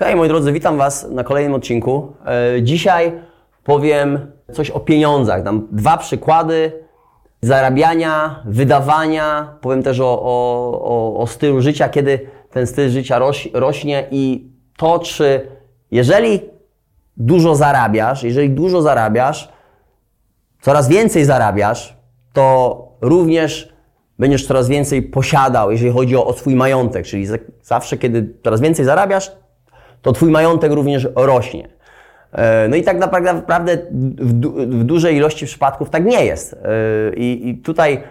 Okej, moi drodzy, witam Was na kolejnym odcinku. E, Dzisiaj powiem coś o pieniądzach. Dam dwa przykłady zarabiania, wydawania. Powiem też o, o, o, stylu życia, kiedy ten styl życia roś, rośnie i to, czy jeżeli dużo zarabiasz, jeżeli dużo zarabiasz, coraz więcej zarabiasz, to również będziesz coraz więcej posiadał, jeżeli chodzi o, o swój majątek. Czyli za- zawsze, kiedy coraz więcej zarabiasz, to Twój majątek również rośnie. E, No i tak naprawdę w, du- w dużej ilości przypadków tak nie jest. E, I, i tutaj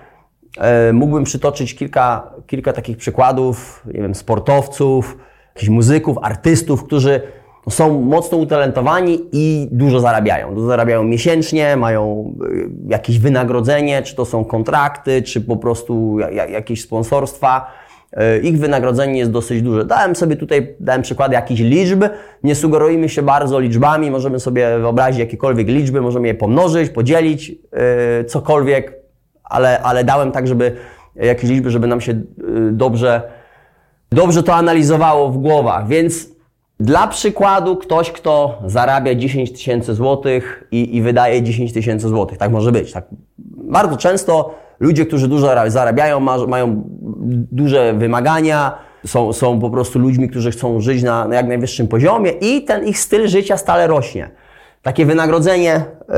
e, mógłbym przytoczyć kilka, kilka takich przykładów, nie wiem, sportowców, jakichś muzyków, artystów, którzy są mocno utalentowani i dużo zarabiają. Dużo zarabiają miesięcznie, mają jakieś wynagrodzenie, czy to są kontrakty, czy po prostu ja- ja- jakieś sponsorstwa. E, Ich wynagrodzenie jest dosyć duże. Dałem sobie tutaj, dałem przykłady jakichś liczb. Nie sugerujmy się bardzo liczbami. Możemy sobie wyobrazić jakiekolwiek liczby, możemy je pomnożyć, podzielić, e, cokolwiek, ale, ale dałem tak, żeby jakieś liczby, żeby nam się e, dobrze, dobrze to analizowało w głowach. Więc dla przykładu ktoś, kto zarabia 10 tysięcy złotych i, i wydaje 10 tysięcy złotych. Tak może być. Tak. Bardzo często ludzie, którzy dużo zara- zarabiają, ma, mają duże wymagania, są, są po prostu ludźmi, którzy chcą żyć na, na jak najwyższym poziomie i ten ich styl życia stale rośnie. Takie wynagrodzenie yy,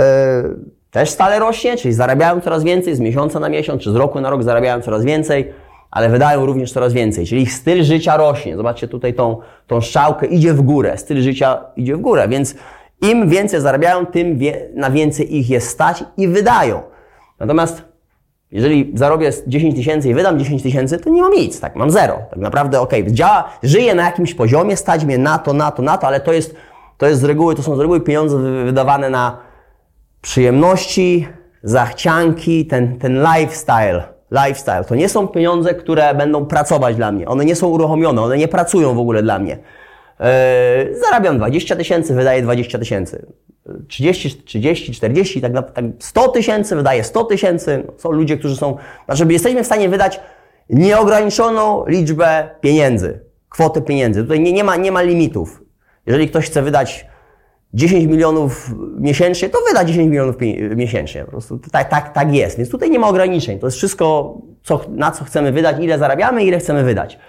też stale rośnie, czyli zarabiają coraz więcej z miesiąca na miesiąc, czy z roku na rok zarabiają coraz więcej, ale wydają również coraz więcej, czyli ich styl życia rośnie. Zobaczcie tutaj tą, tą strzałkę, idzie w górę, styl życia idzie w górę, więc im więcej zarabiają, tym wie, na więcej ich jest stać i wydają. Natomiast jeżeli zarobię 10 tysięcy i wydam 10 tysięcy, to nie mam nic, tak, mam zero. Tak naprawdę, okej, działa, żyję na jakimś poziomie, stać mnie na to, na to, na to, ale to jest, to jest z reguły, to są z reguły pieniądze wy- wydawane na przyjemności, zachcianki, ten, ten lifestyle. Lifestyle. To nie są pieniądze, które będą pracować dla mnie. One nie są uruchomione, one nie pracują w ogóle dla mnie. Yy, zarabiam 20 tysięcy, wydaję 20 tysięcy. 30, 30, 40, tak, tak 100 tysięcy, wydaje 100 tysięcy. Są ludzie, którzy są, znaczy jesteśmy w stanie wydać nieograniczoną liczbę pieniędzy, kwotę pieniędzy. Tutaj nie, nie, ma, nie ma limitów. Jeżeli ktoś chce wydać 10 milionów miesięcznie, to wyda 10 milionów miesięcznie. Po prostu tak, tak, tak jest. Więc tutaj nie ma ograniczeń. To jest wszystko, co, na co chcemy wydać, ile zarabiamy, ile chcemy wydać.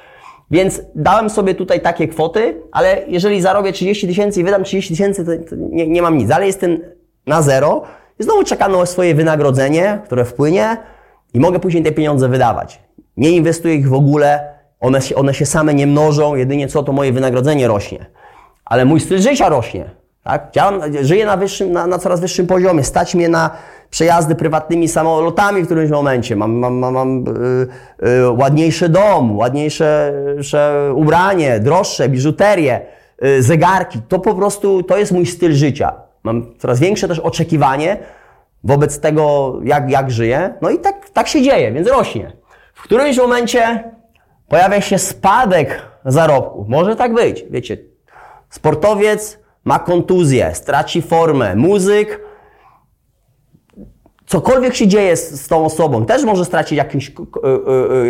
Więc dałem sobie tutaj takie kwoty, ale jeżeli zarobię 30 tysięcy i wydam 30 tysięcy, to, nie, nie mam nic. Ale jestem na zero i znowu czekam na swoje wynagrodzenie, które wpłynie i mogę później te pieniądze wydawać. Nie inwestuję ich w ogóle, one się, one się same nie mnożą, jedynie co to moje wynagrodzenie rośnie ale mój styl życia rośnie. Tak? Działam, żyję na, wyższym, na, na coraz wyższym poziomie. Stać mnie na przejazdy prywatnymi samolotami w którymś momencie. Mam, mam, mam, mam y, y, ładniejszy dom, ładniejsze sze ubranie, droższe, biżuterię, y, zegarki. To po prostu to jest mój styl życia. Mam coraz większe też oczekiwanie wobec tego, jak, jak żyję. No i tak, tak się dzieje, więc rośnie. W którymś momencie pojawia się spadek zarobków. Może tak być. Wiecie, sportowiec ma kontuzję, straci formę, muzyk, cokolwiek się dzieje z, z tą osobą, też może stracić jakiś, y,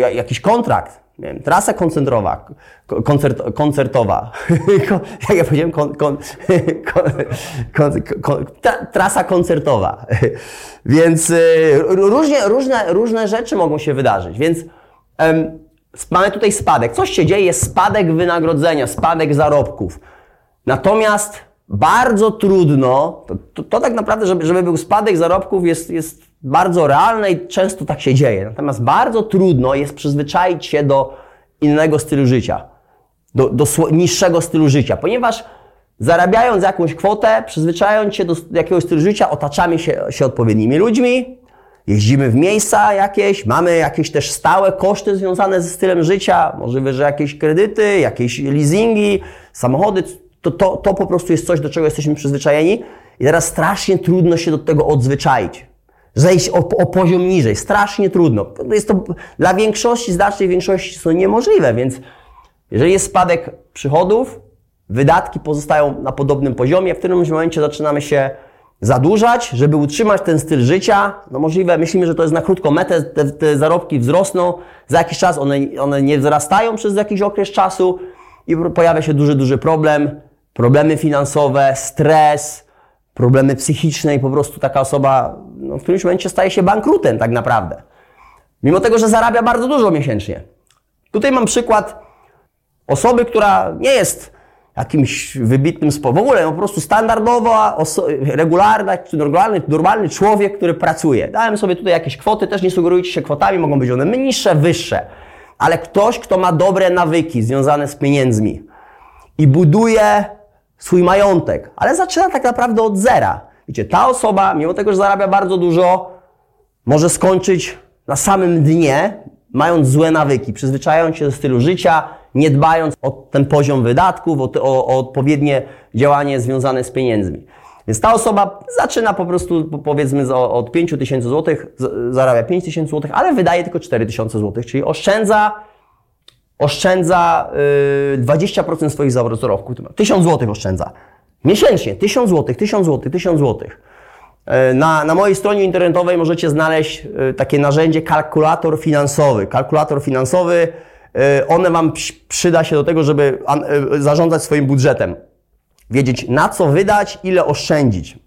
y, jakiś kontrakt. Nie wiem, trasa koncentrowa, koncert, koncertowa. Ko- Jak ja powiedziałem, kon, kon, kon, tra, trasa koncertowa. Więc y, różnie, różne, różne rzeczy mogą się wydarzyć. Więc mamy tutaj spadek. Coś się dzieje, jest spadek wynagrodzenia, spadek zarobków. Natomiast bardzo trudno, to, to, to tak naprawdę, żeby, żeby był spadek zarobków jest, jest bardzo realne i często tak się dzieje. Natomiast bardzo trudno jest przyzwyczaić się do innego stylu życia, do, do niższego stylu życia, ponieważ zarabiając jakąś kwotę, przyzwyczajając się do jakiegoś stylu życia, otaczamy się, się odpowiednimi ludźmi, jeździmy w miejsca jakieś, mamy jakieś też stałe koszty związane ze stylem życia, możliwe, że jakieś kredyty, jakieś leasingi, samochody, to, to, to po prostu jest coś, do czego jesteśmy przyzwyczajeni i teraz strasznie trudno się do tego odzwyczaić. Zejść o, o poziom niżej, strasznie trudno. Jest to dla większości, znacznej większości są niemożliwe, więc jeżeli jest spadek przychodów, wydatki pozostają na podobnym poziomie, w którymś momencie zaczynamy się zadłużać, żeby utrzymać ten styl życia. No możliwe, myślimy, że to jest na krótką metę, te, te zarobki wzrosną, za jakiś czas one, one nie wzrastają przez jakiś okres czasu i pojawia się duży, duży problem, problemy finansowe, stres, problemy psychiczne i po prostu taka osoba no, w którymś momencie staje się bankrutem tak naprawdę. Mimo tego, że zarabia bardzo dużo miesięcznie. Tutaj mam przykład osoby, która nie jest jakimś wybitnym sposobem. W ogóle po prostu standardowa, regularna, normalny, normalny człowiek, który pracuje. Dałem sobie tutaj jakieś kwoty, też nie sugerujcie się kwotami, mogą być one niższe, wyższe. Ale ktoś, kto ma dobre nawyki związane z pieniędzmi i buduje swój majątek, ale zaczyna tak naprawdę od zera. Wiecie, ta osoba, mimo tego, że zarabia bardzo dużo, może skończyć na samym dnie, mając złe nawyki, przyzwyczajając się do stylu życia, nie dbając o ten poziom wydatków, o, o, o odpowiednie działanie związane z pieniędzmi. Więc ta osoba zaczyna po prostu, powiedzmy, od 5 tysięcy złotych, zarabia 5 tysięcy złotych, ale wydaje tylko 4 tysiące złotych, czyli oszczędza, oszczędza yy, 20% swoich zarobków. 1000 złotych oszczędza. Miesięcznie, 1000 złotych, 1000 złotych, 1000 złotych. Yy, na, na mojej stronie internetowej możecie znaleźć yy, takie narzędzie kalkulator finansowy. Kalkulator finansowy Y, one Wam przyda się do tego, żeby y, zarządzać swoim budżetem. Wiedzieć na co wydać, ile oszczędzić.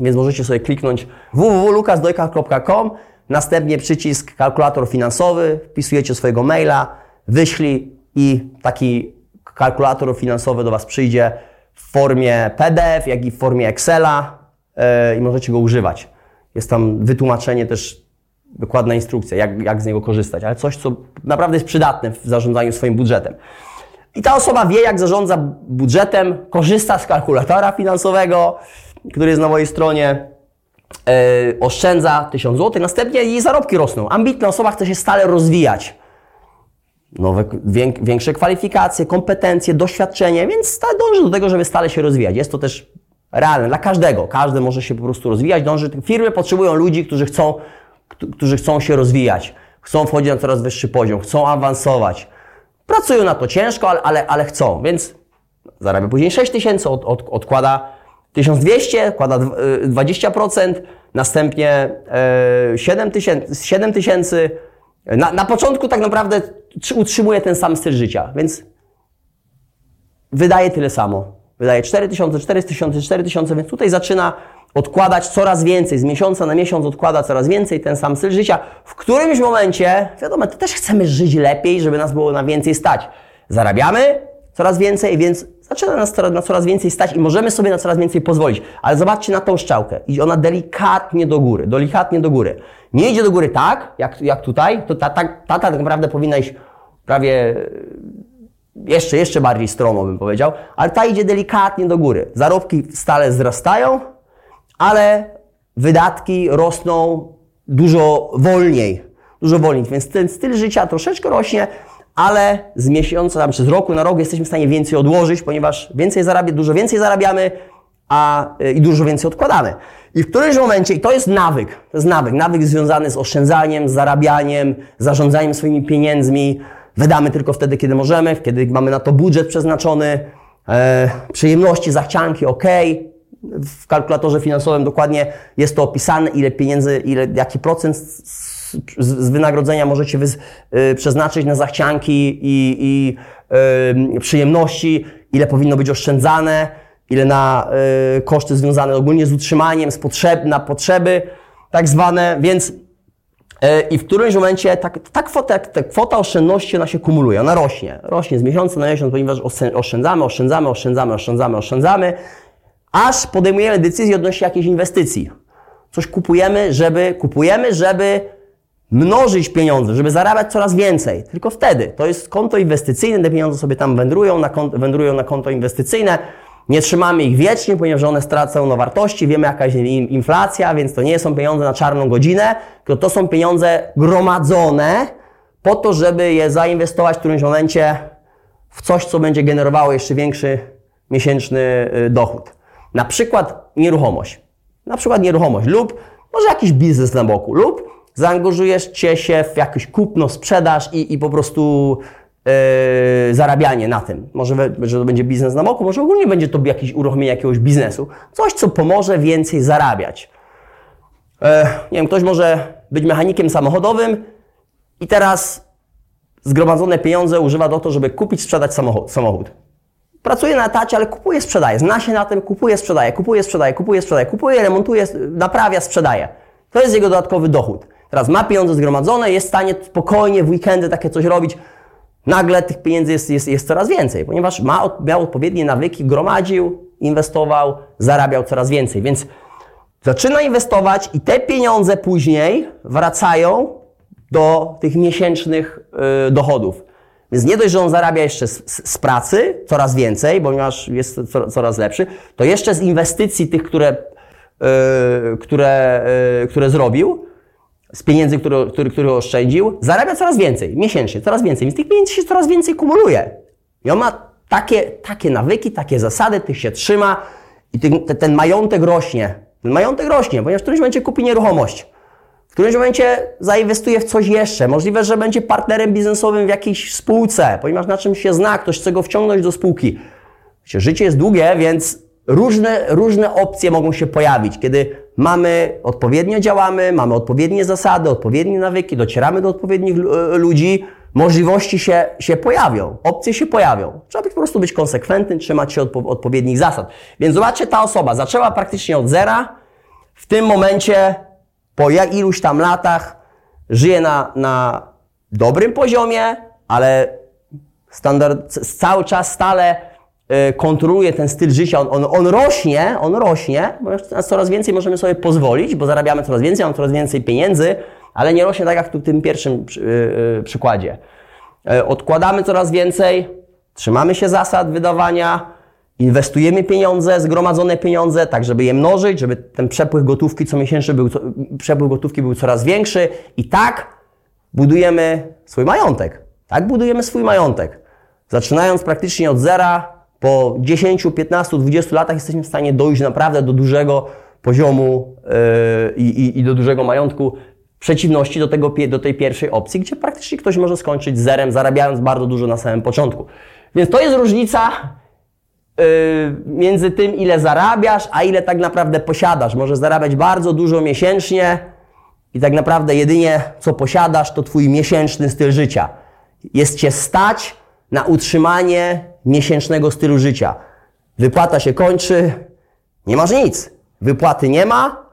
Więc możecie sobie kliknąć www.lukasdojka.com, następnie przycisk kalkulator finansowy, wpisujecie swojego maila, wyślij i taki kalkulator finansowy do Was przyjdzie w formie PDF, jak i w formie Excela yy, i możecie go używać. Jest tam wytłumaczenie też dokładna instrukcja, jak, jak z niego korzystać, ale coś, co naprawdę jest przydatne w zarządzaniu swoim budżetem. I ta osoba wie, jak zarządza budżetem, korzysta z kalkulatora finansowego, który jest na mojej stronie, yy, oszczędza 1000 zł, następnie jej zarobki rosną. Ambitna osoba chce się stale rozwijać. Nowe, większe kwalifikacje, kompetencje, doświadczenie, więc dąży do tego, żeby stale się rozwijać. Jest to też realne dla każdego. Każdy może się po prostu rozwijać, dąży. Firmy potrzebują ludzi, którzy chcą którzy chcą się rozwijać, chcą wchodzić na coraz wyższy poziom, chcą awansować. Pracują na to ciężko, ale, ale, ale chcą, więc zarabia później 6 tysięcy, od, od, odkłada 1200, odkłada 20%, następnie 7 tysięcy, 7 tysięcy. Na, na początku tak naprawdę utrzymuje ten sam styl życia, więc wydaje tyle samo. Wydaje 4 tysiące, 4 tysiące, 4 tysiące, więc tutaj zaczyna odkładać coraz więcej, z miesiąca na miesiąc odkłada coraz więcej ten sam styl życia. W którymś momencie, wiadomo, to też chcemy żyć lepiej, żeby nas było na więcej stać. Zarabiamy coraz więcej, więc zaczyna nas na coraz więcej stać i możemy sobie na coraz więcej pozwolić. Ale zobaczcie na tą szczałkę. Idzie ona delikatnie do góry, delikatnie do góry. Nie idzie do góry tak, jak, jak tutaj, to ta, ta, ta tak naprawdę powinna iść prawie jeszcze, jeszcze bardziej stromo bym powiedział, ale ta idzie delikatnie do góry. Zarobki stale wzrastają, ale wydatki rosną dużo wolniej. Dużo wolniej, więc ten styl życia troszeczkę rośnie, ale z miesiąca, tam przez roku na rok jesteśmy w stanie więcej odłożyć, ponieważ więcej zarabia, dużo więcej zarabiamy, a y, i dużo więcej odkładamy. I w którymś momencie, i to jest nawyk, to jest nawyk, nawyk związany z oszczędzaniem, z zarabianiem, zarządzaniem swoimi pieniędzmi. Wydamy tylko wtedy, kiedy możemy, kiedy mamy na to budżet przeznaczony, e, przyjemności, zachcianki, ok, w kalkulatorze finansowym dokładnie jest to opisane, ile pieniędzy, ile, jaki procent z, z wynagrodzenia możecie wy, y, przeznaczyć na zachcianki i, i y, przyjemności, ile powinno być oszczędzane, ile na y, koszty związane ogólnie z utrzymaniem, z potrzeb, na potrzeby tak zwane, więc y, i w którymś momencie ta, ta, kwota, ta kwota oszczędności ona się kumuluje, ona rośnie. Rośnie z miesiąca na miesiąc, ponieważ oszczędzamy, oszczędzamy, oszczędzamy, oszczędzamy, oszczędzamy aż podejmujemy decyzję odnośnie jakiejś inwestycji. Coś kupujemy, żeby, kupujemy, żeby mnożyć pieniądze, żeby zarabiać coraz więcej. Tylko wtedy. To jest konto inwestycyjne, te pieniądze sobie tam wędrują na konto, wędrują na konto inwestycyjne. Nie trzymamy ich wiecznie, ponieważ one stracą na wartości. Wiemy, jaka jest inflacja, więc to nie są pieniądze na czarną godzinę, tylko to są pieniądze gromadzone po to, żeby je zainwestować w którymś momencie w coś, co będzie generowało jeszcze większy miesięczny y, dochód. Na przykład nieruchomość. Na przykład nieruchomość lub może jakiś biznes na boku lub zaangażujesz Cię się w jakąś kupno, sprzedaż i, i po prostu yy, zarabianie na tym. Może że to będzie biznes na boku, może ogólnie będzie to jakieś uruchomienie jakiegoś biznesu. Coś, co pomoże więcej zarabiać. Yy, nie wiem, ktoś może być mechanikiem samochodowym i teraz zgromadzone pieniądze używa do to, żeby kupić, sprzedać samochód. samochód. Pracuje na etacie, ale kupuje, sprzedaje. Zna się na tym, kupuje, sprzedaje, kupuje, sprzedaje, kupuje, sprzedaje, kupuje, remontuje, naprawia, sprzedaje. To jest jego dodatkowy dochód. Teraz ma pieniądze zgromadzone, jest w stanie spokojnie w weekendy takie coś robić. Nagle tych pieniędzy jest, jest, jest coraz więcej, ponieważ ma, miał odpowiednie nawyki, gromadził, inwestował, zarabiał coraz więcej. Więc zaczyna inwestować i te pieniądze później wracają do tych miesięcznych y, dochodów. Więc nie dość, że on zarabia jeszcze z, z, pracy coraz więcej, ponieważ jest co, coraz lepszy, to jeszcze z inwestycji tych, które, y, które, y, które zrobił, z pieniędzy, które, które, które oszczędził, zarabia coraz więcej, miesięcznie, coraz więcej. Więc tych pieniędzy się coraz więcej kumuluje. I on ma takie, takie nawyki, takie zasady, tych się trzyma i ten, ten majątek rośnie. Ten majątek rośnie, ponieważ w którymś momencie kupi nieruchomość. W którymś momencie zainwestuje w coś jeszcze. Możliwe, że będzie partnerem biznesowym w jakiejś spółce, ponieważ na czym się zna, ktoś chce go wciągnąć do spółki. Życie jest długie, więc różne, różne opcje mogą się pojawić. Kiedy mamy, odpowiednio działamy, mamy odpowiednie zasady, odpowiednie nawyki, docieramy do odpowiednich ludzi, możliwości się, się pojawią, opcje się pojawią. Trzeba po prostu być konsekwentnym, trzymać się odpo odpowiednich zasad. Więc zobaczcie, ta osoba zaczęła praktycznie od zera, w tym momencie, po iluś tam latach, żyje na, na dobrym poziomie, ale standard, cały czas stale kontroluje ten styl życia, on, on, on rośnie, on rośnie, bo coraz więcej możemy sobie pozwolić, bo zarabiamy coraz więcej, mamy coraz więcej pieniędzy, ale nie rośnie tak jak w tym pierwszym przy, yy, przykładzie. Yy, odkładamy coraz więcej, trzymamy się zasad wydawania, inwestujemy pieniądze, zgromadzone pieniądze, tak żeby je mnożyć, żeby ten przepływ gotówki co miesięczny był, co, przepływ gotówki był coraz większy i tak budujemy swój majątek. Tak budujemy swój majątek. Zaczynając praktycznie od zera, po 10, 15, 20 latach jesteśmy w stanie dojść naprawdę do dużego poziomu yy, i, i do dużego majątku w przeciwności do, tego, do tej pierwszej opcji, gdzie praktycznie ktoś może skończyć zerem, zarabiając bardzo dużo na samym początku. Więc to jest różnica yy, między tym, ile zarabiasz, a ile tak naprawdę posiadasz. Możesz zarabiać bardzo dużo miesięcznie i tak naprawdę jedynie co posiadasz, to Twój miesięczny styl życia. Jest Cię stać na utrzymanie miesięcznego stylu życia. Wypłata się kończy, nie masz nic. Wypłaty nie ma,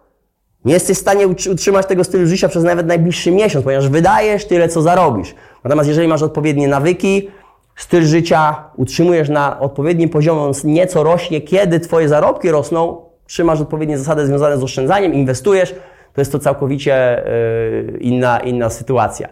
nie jesteś w stanie utrzymać tego stylu życia przez nawet najbliższy miesiąc, ponieważ wydajesz tyle, co zarobisz. Natomiast jeżeli masz odpowiednie nawyki, styl życia utrzymujesz na odpowiednim poziomie, on nieco rośnie, kiedy Twoje zarobki rosną, trzymasz odpowiednie zasady związane z oszczędzaniem, inwestujesz, to jest to całkowicie yy, inna, inna sytuacja.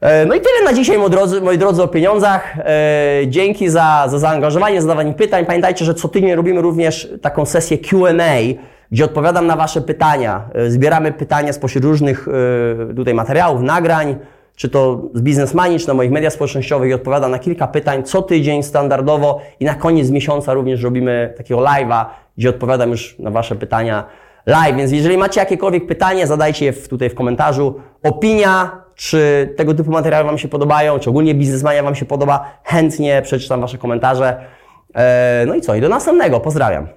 E, no i tyle na dzisiaj, moi drodzy, moi drodzy o pieniądzach. E, dzięki za, za zaangażowanie, zadawanie pytań. Pamiętajcie, że co tydzień robimy również taką sesję Q&A, gdzie odpowiadam na Wasze pytania. E, zbieramy pytania spośród różnych tutaj materiałów, nagrań, czy to z Businessmani, czy na moich mediach społecznościowych i odpowiadam na kilka pytań co tydzień standardowo i na koniec miesiąca również robimy takiego live'a, gdzie odpowiadam już na Wasze pytania live. Więc jeżeli macie jakiekolwiek pytanie, zadajcie je tutaj w komentarzu. Opinia, czy tego typu materiały Wam się podobają, czy ogólnie Biznesmania Wam się podoba, chętnie przeczytam Wasze komentarze. E, no i co, i do następnego. Pozdrawiam.